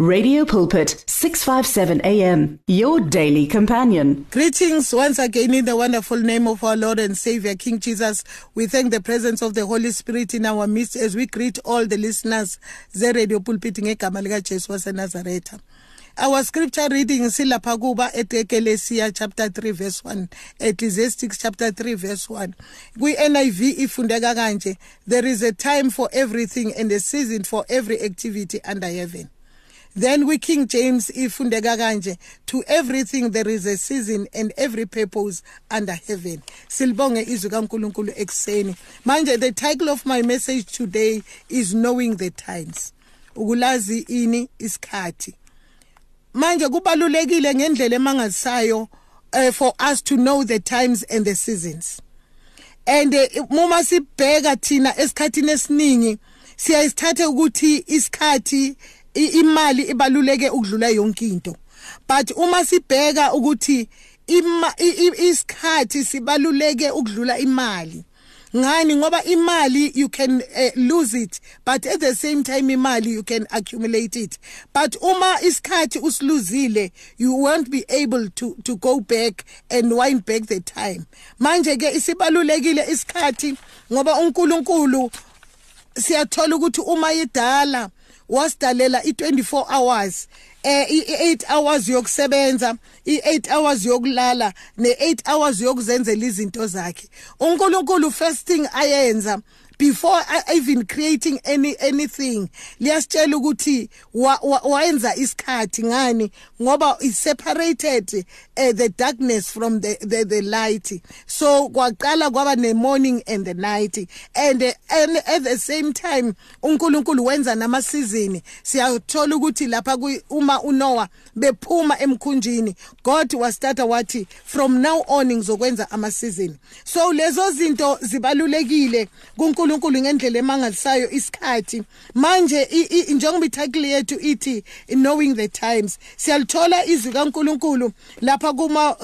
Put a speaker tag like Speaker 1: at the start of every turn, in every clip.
Speaker 1: Radio Pulpit 657 AM your daily companion.
Speaker 2: Greetings once again in the wonderful name of our Lord and Savior King Jesus. We thank the presence of the Holy Spirit in our midst as we greet all the listeners ze Radio Pulpit ngegama lika Jesu waseNazaretha. Our scripture reading silapha kuba eTekelesiya chapter 3 verse 1 Ecclesiastes chapter 3 verse 1 kwi NIV ifundeka there is a time for everything and a season for every activity under heaven then we king james kanje to everything there is a season and every purpose under heaven. Silibonge izwi kaNkuluNkulu ekseni manje the title of my message today is knowing the times. Ukulazi ini isikhathi. Manje kubalulekile ngendlela emangazisayo uh, for us to know the times and the seasons. And uma uh, sibheka thina esikhathini esiningi siyayisithatha ukuthi isikhathi imali ibaluleke ukudlula yonke into. But uma sibheka ukuthi isikhathi sibaluleke ukudlula imali ngani? Ngoba imali you can uh, lose it but at the same time imali you can accumulate it. But uma isikhathi usiluzile you won't be able to to go back and wind back the time. Manje ke isibalulekile isikhathi ngoba uNkulunkulu siyathola ukuthi uma idala wasidalela i24 hours eh i8 hours yokusebenza i8 hours yokulala ne8 hours yokuzenzela izinto zakhe. uNkulunkulu first thing ayenza before even creating any anything liyasitshela ukuthi wayenza isikhathi ngani ngoba is separated uh, the darkness from the, the the light. So kwaqala kwaba ne morning and the night. And, uh, and at the same time uNkulunkulu wenza nama season siyathola ukuthi lapha uma uNoah bephuma emkhunjini. God wastarta wathi from now on ngizokwenza ama season so lezo zinto zibalulekile kuNkulunkulu uNkulunkulu ngendlela emangalisayo isikhathi. Manje njengoba ithakli yethu ithi knowing the times siyalithola izwi kaNkulunkulu lapha kuma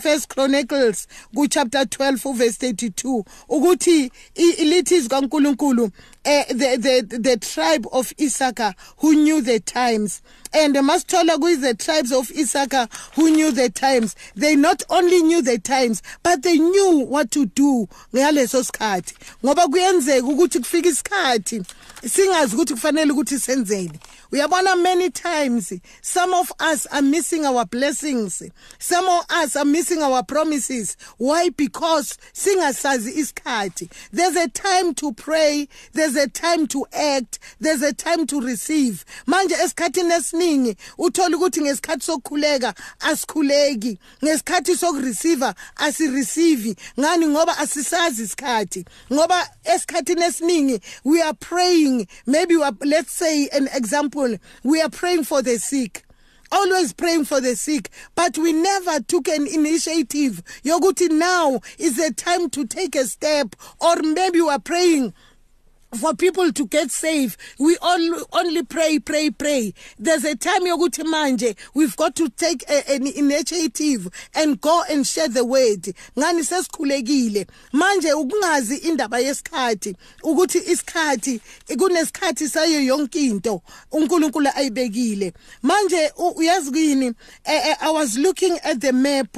Speaker 2: First Chronicles ku chapter 12 verse 32 ukuthi lithi izwi kaNkulunkulu uh, the, the, the tribe of Issachar who knew the times. And masithola kuyi the tribes of Issachar who knew the times. They not only knew the times but they knew what to do ngaleso sikhathi. Ngoba kuyenzeka ukuthi kufika isikhathi singazi ukuthi kufanele ukuthi senzeni. Uyabona many times some of us are missing our blessings some of us are missing our promises. Why? Because singasazi isikhathi. There's a time to pray there's a time to act there's a time to receive. Manje esikhathini esiningi. Uthola ukuthi ngesikhathi sokukhuleka asikhuleki ngesikhathi sokureceive asireceive ngani? Ngoba asisazi isikhathi. Ngoba esikhathini esiningi we are praying. Maybe we are, let's say an example we are praying for the sick. Always praying for the sick. But we never took an initiative yokuthi now is the time to take a step or maybe we are praying for people to get safe we all only pray pray pray. There's a time yokuthi manje we've got to take a, an initiative and go and share the word. Ngani sesikhulekile? Manje ukungazi indaba yesikhathi ukuthi isikhathi kunesikhathi sayo yonke into uNkulunkulu ayibekile. Manje uyazi kini i was looking at the map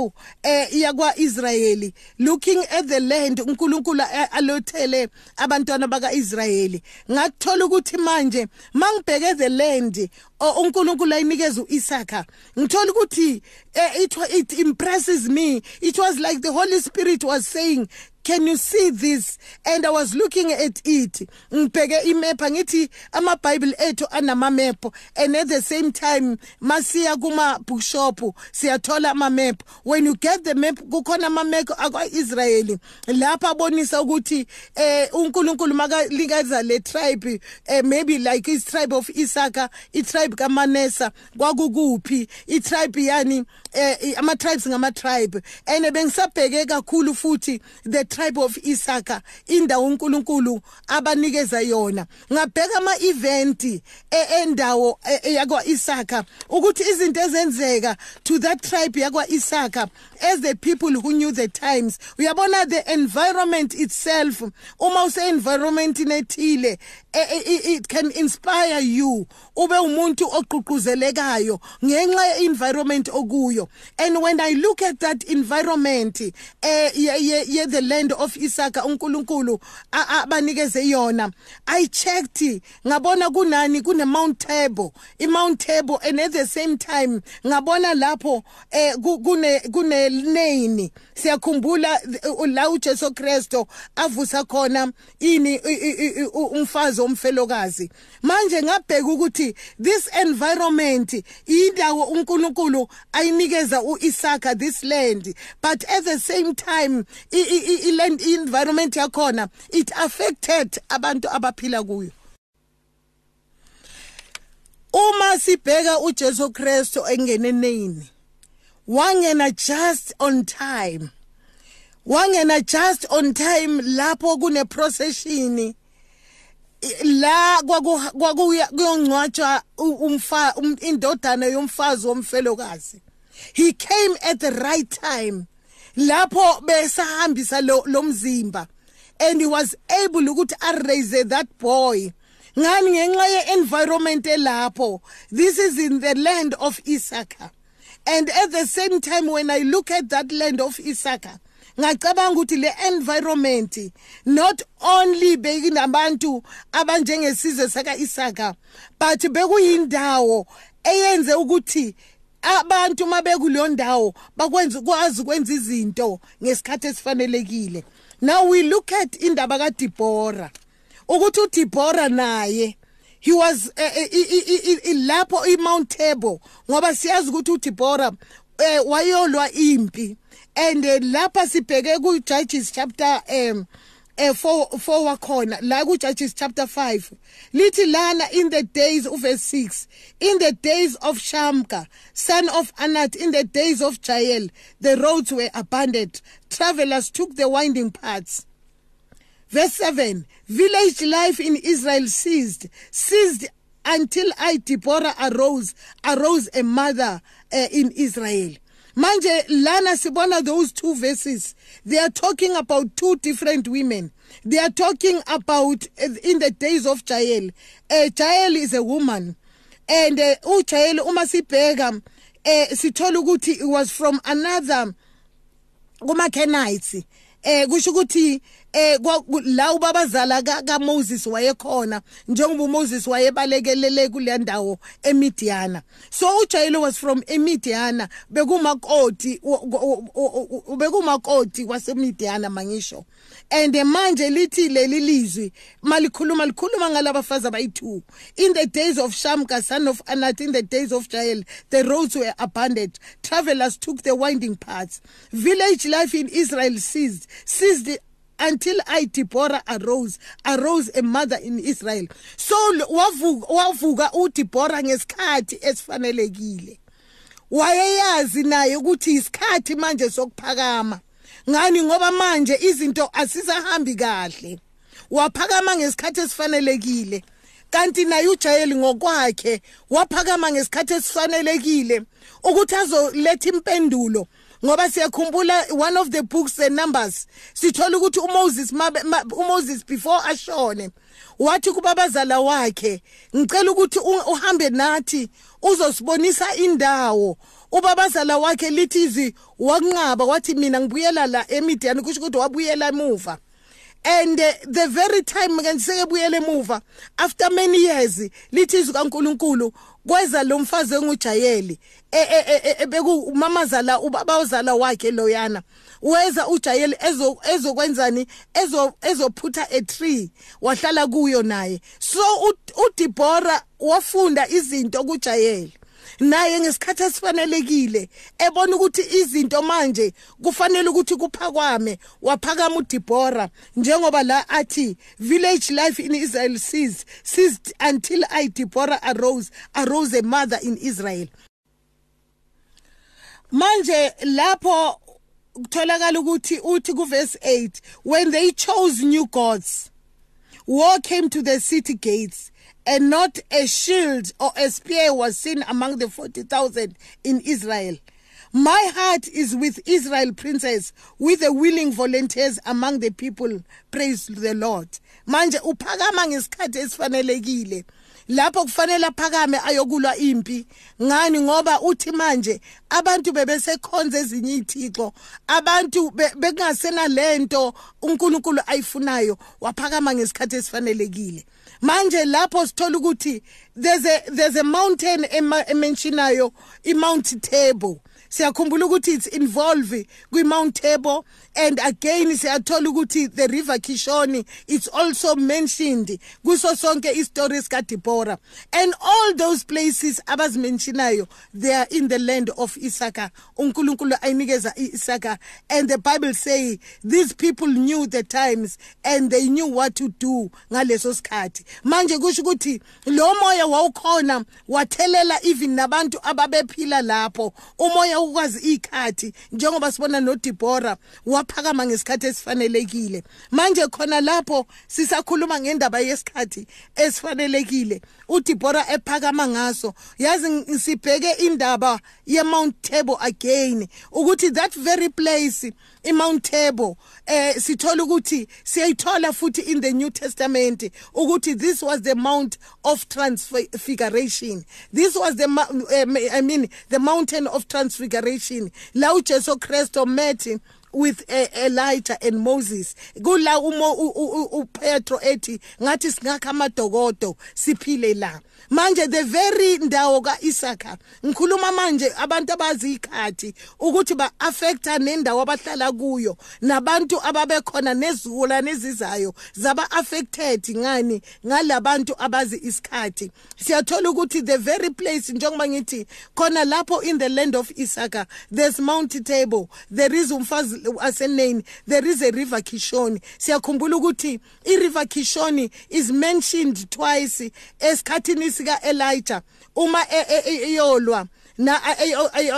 Speaker 2: yakwa Israeli looking at the land uNkulunkulu alothele abantwana baka Israel Israyeli ngakuthola ukuthi manje mangibheke the land uNkulunkulu ayinikeza uIsaka. Ngithola ukuthi eh, it impresses me. It was like the holy spirit was saying can you see this? And i was looking at it. Ngibheke imap ngithi ama bible ethu anama map and at the same time masiya kuma bookshop siyathola ama map when you get the map kukhona ama map akwa Israeli lapha abonisa ukuthi eh uNkulunkulu makalikeza le tribe eh, maybe like is tribe of Isaka i tribe kaManesa kwakukuphi i tribe yani eh, ama tribes ngama tribe and bengisabheke kakhulu futhi the tribe of Isaka indawo uNkulunkulu abanikeza yona. Ngabheka ama event e, endawo e, e, yakwa Isaka ukuthi izinto ezenzeka to that tribe yakwa Isaka as the people who knew the times. Uyabona the environment itself uma use environment nethile it can inspire you ube umuntu oqhuquzelekayo ngenxa ye environment okuyo. And when i look at that environment eh ye the land of Isaka uNkulunkulu abanikeze yona. I checked ngabona kunani kune Mount Table. I Mount Table and at the same time ngabona lapho eh kune kune name siyakhumbula la uJesu Kristo avusa khona ini umfazi omfelokazi. Manje ngabheka ukuthi this environment indawo uNkulunkulu ayinikeza uIsaka this land but at the same time i land environment yakhona it affected abantu abaphila kuyo. Uma sibheka uJesu Kristo engeneneni wangena just on time. Wangena just on time lapho kune procession. La kwakuyongcwatshwa umfa um, indodana yomfazi womfelokazi. He came at the right time. Lapho besahambisa lo lomzimba and he was able ukuthi araise that boy. Ngani ngenxa ye environment elapho? This is in the land of Isaka. And at the same time when i look at that land of Isaka ngacabanga ukuthi le environment not only bekinabantu abanjengesizwe saka Isaka but bekuyindawo eyenze ukuthi abantu mabekuleyo ndawo bakwenza kwazi ukwenza izinto ngesikhathi esifanelekile. Now we look at indaba kaDibora ukuthi uDibora naye he was lapho iMount Table ngoba siyazi ukuthi uDibora eh wayolwa impi. And lapha sibheke ku Judges chapter um eh 4 4 wakhona la ku Judges chapter 5 lithi lana in the days of verse 6 in the days of Shamka son of Anat in the days of Jael the roads were abandoned travelers took the winding paths. Verse 7 village life in Israel ceased ceased until I Deborah arose arose a mother uh, in Israel. Manje lana sibona those two verses. They are talking about two different women. They are talking about uh, in the days of Jael. Uh, Jael is a woman. And uh, uJael uma sibheka uh, sithola it was from another kuma Kenites eh kusho ukuthi eh la ubabazala ka Moses wayekhona njengoba uMoses wayebalekelele kule ndawo eMidiana so uJayelo was from eMidiana bekumakoti bekumakoti kwaseMidiana mangisho. And manje lithi leli lizwi malikhuluma likhuluma ngalabafazi abayi2 in the days of Shamka son of Anat in the days of Jael the roads were abandoned. Travelers took the winding paths. Village life in Israel ceased ceased until I arose arose a mother in Israel. So wavuka uDeborah ngesikhathi esifanelekile. Wayeyazi naye ukuthi isikhathi manje sokuphakama ngani? Ngoba manje izinto asisahambi kahle. Waphakama ngesikhathi esifanelekile. Kanti naye ujayeli ngokwakhe waphakama ngesikhathi esifanelekile ukuthi azoletha impendulo. Ngoba siyakhumbula one of the books the numbers sithola ukuthi uMoses uMoses before ashone wathi kubabazala wakhe ngicela ukuthi uhambe nathi uzosibonisa indawo. Ubabazala wakhe lithi izi wakunqaba wathi mina ngibuyela la eMidian kusho ukuthi wabuyela emuva. And uh, the very time ke ngisebuyele emuva after many years lithi izwi kaNkuluNkulu kweza lo mfazi engujayeli e, e, e, beku mamazala ubaba ozala wakhe loyana. Weza ujayeli ezo ezokwenzani ezo ezophutha a tree wahlala kuyo naye. So uDibora wafunda izinto kujayeli naye ngesikhathi esifanelekile ebona ukuthi izinto manje kufanele ukuthi kuphakwame waphakama uDibora njengoba la athi village life in Israel ceased ceased until I Deborah arose arose a mother in Israel. Manje lapho kutholakala ukuthi uthi ku verse 8 when they chose new gods war came to the city gates and not a shield or a spear was seen among the 40,000 in Israel. My heart is with Israel princes with the willing volunteers among the people praise the Lord. Manje uphakama ngesikhathi esifanelekile lapho kufanele aphakame ayokulwa impi. Ngani? Ngoba uthi manje abantu bebesekhonza ezinye izithixo abantu bekungasena lento uNkulunkulu ayifunayo waphakama ngesikhathi esifanelekile. Manje lapho sithola ukuthi there's a there's a mountain ementionayo i Mount Table. Siyakhumbula ukuthi it's involve kwi Mount Table and again siyathola ukuthi the river Kishoni it's also mentioned kuso sonke istories ka Deborah and all those places abazimentionayo they are in the land of Isaka. uNkulunkulu ayinikeza iIsaka and the bible say these people knew the times and they knew what to do ngaleso sikhathi. Manje kusho ukuthi lo moya wawukhona wathelela even nabantu ababephila lapho. Umoya ukwazi ikhathi njengoba sibona noDeborah waphakama ngesikhathi esifanelekile. Manje khona lapho sisakhuluma ngendaba yesikhathi esifanelekile uDeborah ephakama ngaso. Yazi sibheke indaba yeMount Table again ukuthi that very place iMount Table eh sithola ukuthi siyayithola futhi in the New Testament ukuthi this was the mount of transfiguration. This was the uh, I mean the mountain of transfiguration. La uJesu Kristo met with uh, Elijah and Moses. Kula umo uPetro ethi ngathi singakha amadokodo siphile la. Manje the very ndawo kaIsaka ngikhuluma manje abantu abazi ikhathi ukuthi ba affecta nendawo abahlala kuyo nabantu ababekhona nezula nezizayo zaba affected ngani ngalabantu abazi isikhathi siyathola ukuthi the very place njengoba ngithi khona lapho in the land of Isaka there's Mount Table there is umfazi aseneni there is a river Kishoni. Siyakhumbula ukuthi i river Kishoni is mentioned twice esikhathini sika Elijah uma eyolwa na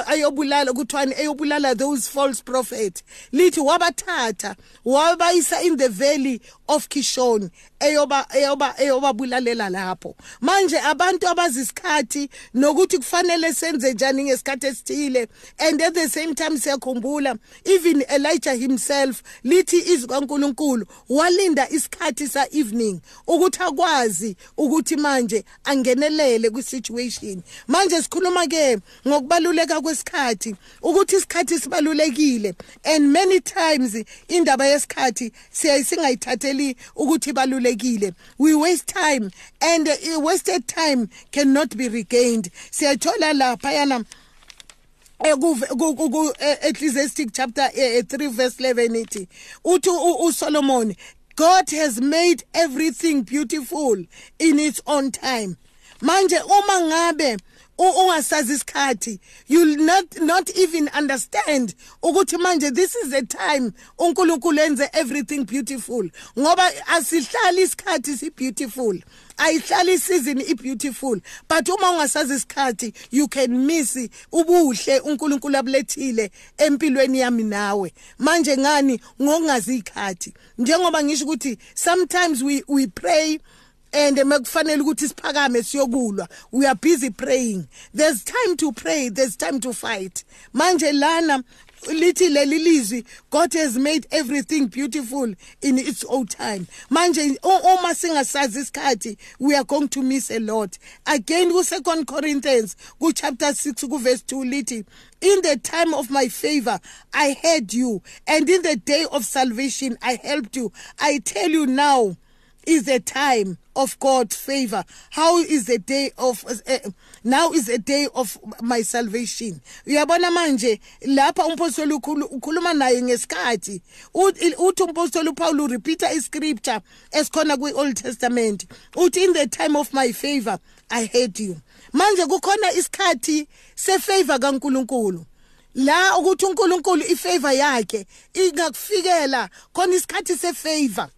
Speaker 2: ayobulala kuthiwani eyobulala those false prophet. Lithi wabathatha wabayisa in the valley of Kishon eyoba eyoba eyobabulalela lapho. Manje abantu abazisikhathi nokuthi kufanele senze njani ngesikhathi esithile and at the same time siyakhumbula even Elijah himself lithi izwi kaNkuluNkulu walinda isikhathi sa evening ukuthi akwazi ukuthi manje angenelele ku situation manje sikhuluma ke ngokubaluleka kwesikhathi ukuthi isikhathi sibalulekile. And many times indaba yesikhathi siyayisingayithatheli ukuthi balulekile we waste time and uh, wasted time cannot be regained. Siyathola lapha yana ku Ecclesiastic chapter 3 verse 11 ithi uthi uSolomon God has made everything beautiful in its own time. Manje uma ngabe ungasazi isikhathi. You'll not not even understand ukuthi manje this is the time uNkulunkulu enze everything beautiful. Ngoba asihlali isikhathi si beautiful. Ayihlali isizini i beautiful but uma ungasazi isikhathi you can miss ubuhle uNkulunkulu abulethile empilweni yami nawe. Manje ngani? Ngokungazi ikhathi njengoba ngisho ukuthi sometimes we we pray and eh, mekufanele ukuthi siphakame siyokulwa. We are busy praying. There's time to pray there's time to fight. Manje lana lithi leli lizwi God has made everything beautiful in its own time. Manje uma singasazi isikhathi we are going to miss a lot. Again ku-second Corinthians ku chapter 6 ku verse 2 lithi in the time of my favor I heard you and in the day of salvation I helped you. I tell you now is a time of God's favor. How is the day of uh, now is a day of my salvation. Uyabona manje lapha umpostoli ukhuluma naye ngesikhathi uthi umpostoli Paul repeata iscripture esikhona kwi Old Testament. Uthi in the time of my favor I heard you. Manje kukhona isikhathi sefavor kaNkuluNkulu. La ukuthi uNkulunkulu ifavor yakhe ingakufikela khona isikhathi sefavor.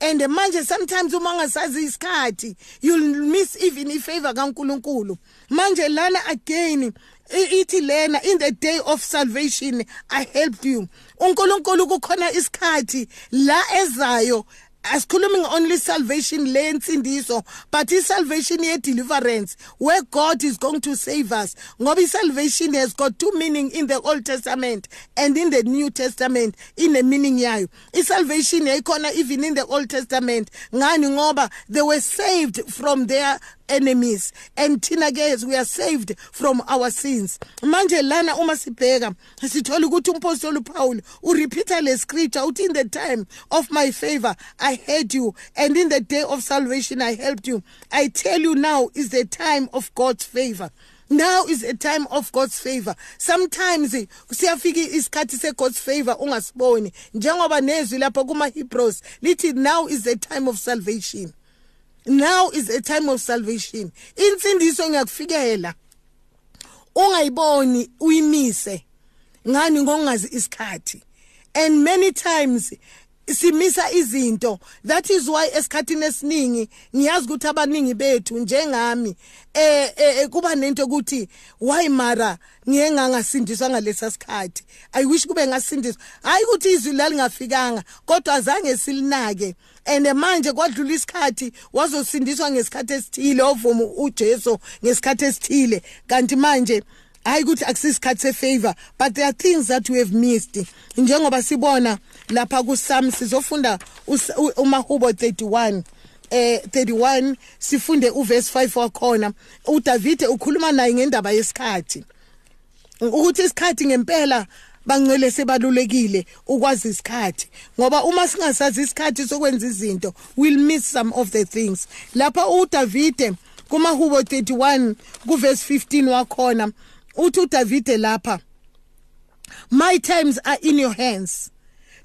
Speaker 2: And manje sometimes uma ungasazi isikhathi you'll miss even ifavor kaNkuluNkulu. Manje lana again ithi lena in the day of salvation i helped you. Unkulunkulu kukhona isikhathi la ezayo asikhulumi only salvation lands le nsindiso but i-salvation ye-deliverance where god is going to save us. Ngoba i-salvation has got two meaning in the old testament and in the new testament in ine-meaning yayo. I-salvation yayikhona even in the old testament. Ngani? Ngoba they were saved from their enemies. And thina ke we are saved from our sins. Manje lana uma sibheka sithola ukuthi umpostoli uPaul urepeata le scripture uthi in the time of my favor i heard you and in the day of salvation i helped you. I tell you now is the time of god's favor. Now is a time of God's favor. Sometimes siyafika isikhathi se God's favor ungasiboni. Njengoba nezwi lapha kuma Hebrews lithi now is the time of salvation now is a time of salvation. Insindiso ngiyakufikela ungayiboni uyimise. Ngani ngongazi isikhathi. And many times simisa izinto. That is why esikhathini esiningi ngiyazi ukuthi abaningi bethu njengami eh, eh kuba nento ukuthi why mara? Ngiye ngangasindiswa ngalesa sikhathi. I wish kube ngasindiswa. Hayi ukuthi izwi lalingafikanga kodwa azange silinake. And manje kwadlula isikhathi wazosindiswa ngesikhathi esithile ovuma uJesu ngesikhathi esithile. Kanti manje hayi ukuthi akusisikhathi sefavor but there are things that we have missed. Njengoba sibona lapha kuSam sizofunda umahubo 31 eh 31 sifunde uverse 5 wakhona. uDavide ukhuluma naye ngendaba yesikhathi. Ukuthi isikhathi ngempela bangcwele sebalulekile ukwazi isikhathi. Ngoba uma singasazi isikhathi sokwenza izinto we'll miss some of the things. Lapha uDavide kumahubo 31 kuverse 15 wakhona. Uthi uDavide lapha my times are in your hands.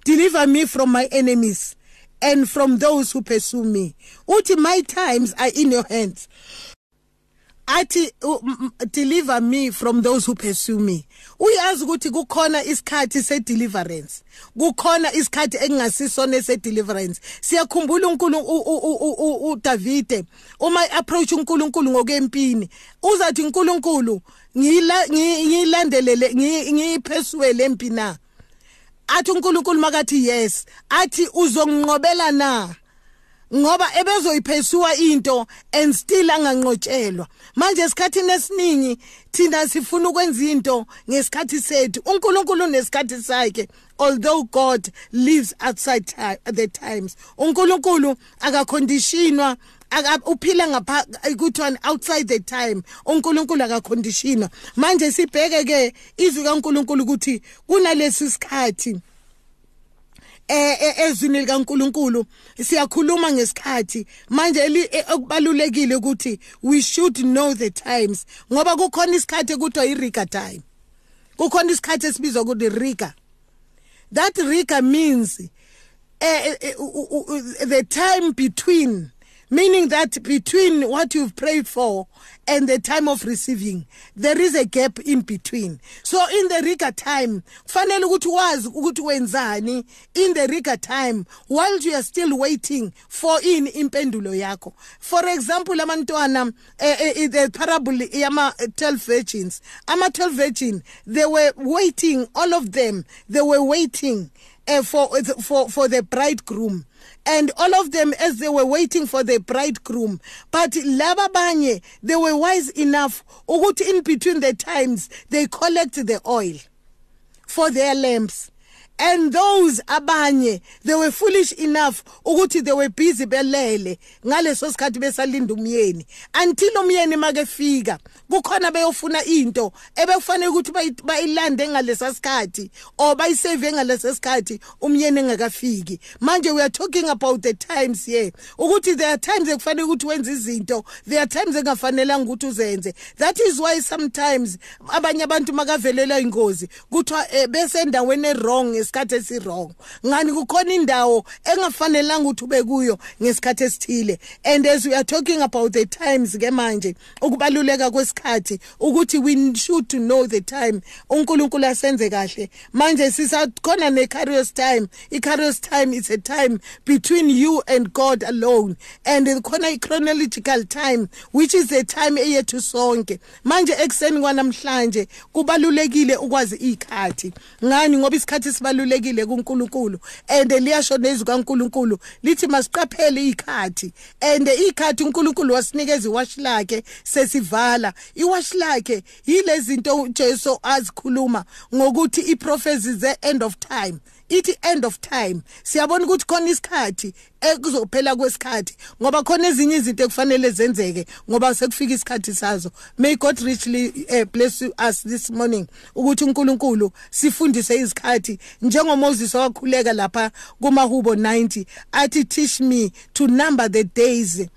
Speaker 2: Deliver me from my enemies and from those who pursue me. Uthi my times are in your hands athi deliver me from those who pursue me. Uyazi ukuthi kukhona isikhathi se deliverance kukhona isikhathi engingasisona se deliverance siyakhumbula uNkulunkulu uDavide uma approach uNkulunkulu ngokempini uzathi uNkulunkulu ngiyilandelele ngiyiphesue lempina athi uNkulunkulu makathi yes. Athi uzonginqobela na? Ngoba ebezoyiphesua into and still anganqotshelwa manje esikhathini esiningi thina sifuna ukwenza into ngesikhathi sethu. uNkulunkulu unesikhathi sakhe although God lives outside the times. uNkulunkulu akaconditionwa uphila ngapha kuthiwa outside the time. uNkulunkulu akaconditionwa manje sibheke ke izwi kaNkulunkulu ukuthi kunalesi sikhathi ezwini likaNkuluNkulu siyakhuluma ngesikhathi. Manje okubalulekile ukuthi we should know the times ngoba kukhona isikhathi kuthiwa iRiga time. Kukhona isikhathi esibizwa ukuthi Riga. That Riga means uh, uh, uh, the time between meaning that between what you've prayed for and the time of receiving there is a gap in between. So in the riga time kufanele ukuthi wazi ukuthi wenzani. In the riga time while you are still waiting for in impendulo yakho. For example abantwana eh, eh, the parable yama 12 virgins. Ama 12 virgin they were waiting all of them they were waiting uh, for for for the bridegroom. And all of them as they were waiting for the bridegroom. But laba banye they were wise enough ukuthi in between the times they collect the oil for their lamps and those abanye they were foolish enough ukuthi they were busy belele ngaleso sikhathi besalinda umyeni. Until umyeni makefika kukhona beyofuna into ebekufanele ukuthi bayilande ngalesa sikhathi or bayisave ngalesa sikhathi umyeni engakafiki. Manje we are talking about the times here ukuthi there are times ekufanele ukuthi wenze izinto there are times engafanelanga ukuthi uzenze. That is why sometimes abanye abantu makavelelwa ingozi kuthiwa eh, besendaweni wrong ngesikhathi esirong ngani kukhona indawo engafanelanga ukuthi ube kuyo ngesikhathi esithile? And as we are talking about the times ke manje ukubaluleka kwesikhathi ukuthi we should to know the time uNkulunkulu asenze kahle. Manje sisakhona ne Kairos time. I Kairos time is a time between you and God alone. And khona i chronological time which is a time eyethu sonke. Manje ekseni kwanamhlanje kubalulekile ukwazi ikhathi ngani? Ngoba isikhathi sibalulekile kuNkulunkulu and liyasho nezwi kaNkulunkulu lithi masiqaphele ikhathi and ikhathi uNkulunkulu wasinikeza iwash lakhe sesivala. Iwash lakhe yilezi zinto uJesu azikhuluma ngokuthi iprophets the end of time. Ithi end of time. Siyabona ukuthi khona isikhathi ekuzophela kwesikhathi ngoba khona ezinye izinto ekufanele zenzeke ngoba sekufika isikhathi sazo. May god richly uh, bless us this morning ukuthi uNkulunkulu sifundise izikhathi njengomoses wakhuleka lapha kumahubo 90 athi teach me to number the days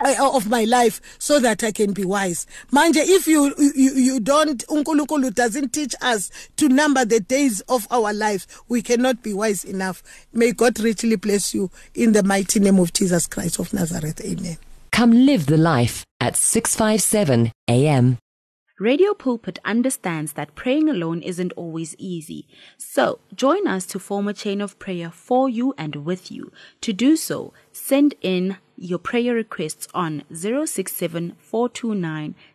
Speaker 2: of my life so that I can be wise. Manje if you you, you don't uNkulunkulu doesn't teach us to number the days of our life, we cannot be wise enough. May God richly bless you in the mighty name of Jesus Christ of Nazareth. Amen.
Speaker 3: Come live the life at 657 AM.
Speaker 4: Radio Pulpit understands that praying alone isn't always easy. So, join us to form a chain of prayer for you and with you. To do so, send in your prayer requests on 067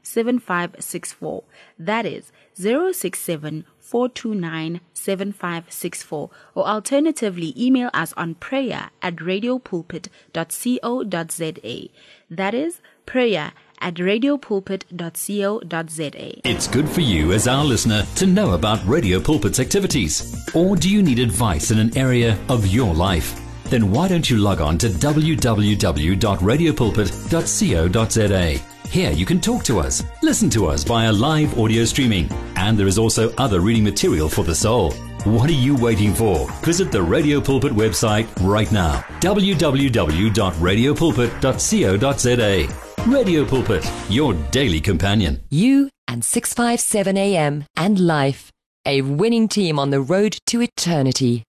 Speaker 4: 7564. That is 067 7564. Or alternatively, email us on prayer at radiopulpit.co.za. That is prayer at radiopulpit.co.za.
Speaker 5: It's good for you as our listener to know about Radio Pulpit's activities. Or do you need advice in an area of your life? Then why don't you log on to www.radiopulpit.co.za? Here you can talk to us, listen to us via live audio streaming, and there is also other reading material for the soul. What are you waiting for? Visit the Radio Pulpit website right now www.radiopulpit.co.za. Radio Pulpit, your daily companion.
Speaker 3: You and 657 AM and life, a winning team on the road to eternity.